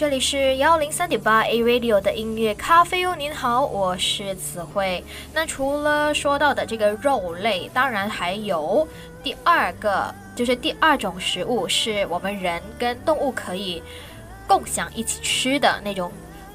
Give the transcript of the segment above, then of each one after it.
这里是幺零三点八 A Radio 的音乐咖啡哦，您好，我是子慧。那除了说到的这个肉类，当然还有第二个，就是第二种食物是我们人跟动物可以共享一起吃的那种。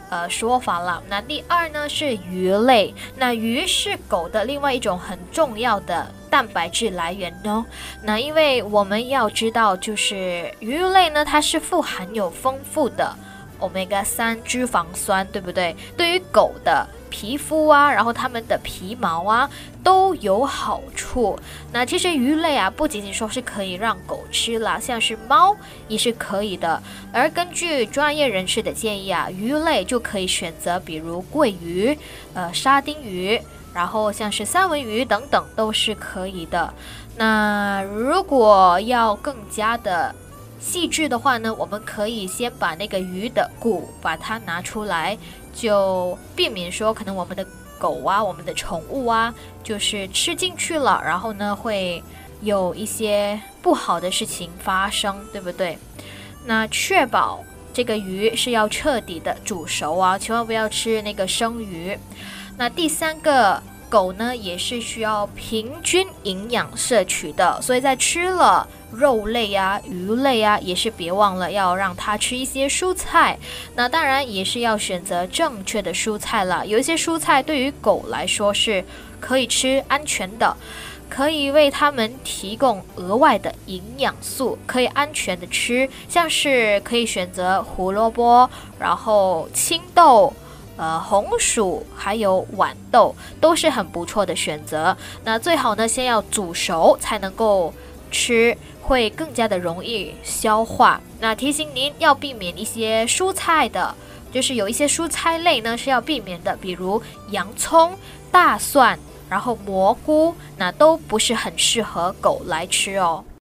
呃，说法了。那第二呢是鱼类，那鱼是狗的另外一种很重要的蛋白质来源哦。那因为我们要知道，就是鱼类呢，它是富含有丰富的。Omega 三脂肪酸，对不对？对于狗的皮肤啊，然后它们的皮毛啊都有好处。那其实鱼类啊，不仅仅说是可以让狗吃啦，像是猫也是可以的。而根据专业人士的建议啊，鱼类就可以选择比如桂鱼、呃沙丁鱼，然后像是三文鱼等等都是可以的。那如果要更加的。细致的话呢，我们可以先把那个鱼的骨把它拿出来，就避免说可能我们的狗啊、我们的宠物啊，就是吃进去了，然后呢会有一些不好的事情发生，对不对？那确保这个鱼是要彻底的煮熟啊，千万不要吃那个生鱼。那第三个。狗呢也是需要平均营养摄取的，所以在吃了肉类呀、鱼类呀，也是别忘了要让它吃一些蔬菜。那当然也是要选择正确的蔬菜了。有一些蔬菜对于狗来说是可以吃、安全的，可以为它们提供额外的营养素，可以安全的吃，像是可以选择胡萝卜，然后青豆。呃，红薯还有豌豆都是很不错的选择。那最好呢，先要煮熟才能够吃，会更加的容易消化。那提醒您要避免一些蔬菜的，就是有一些蔬菜类呢是要避免的，比如洋葱、大蒜，然后蘑菇，那都不是很适合狗来吃哦。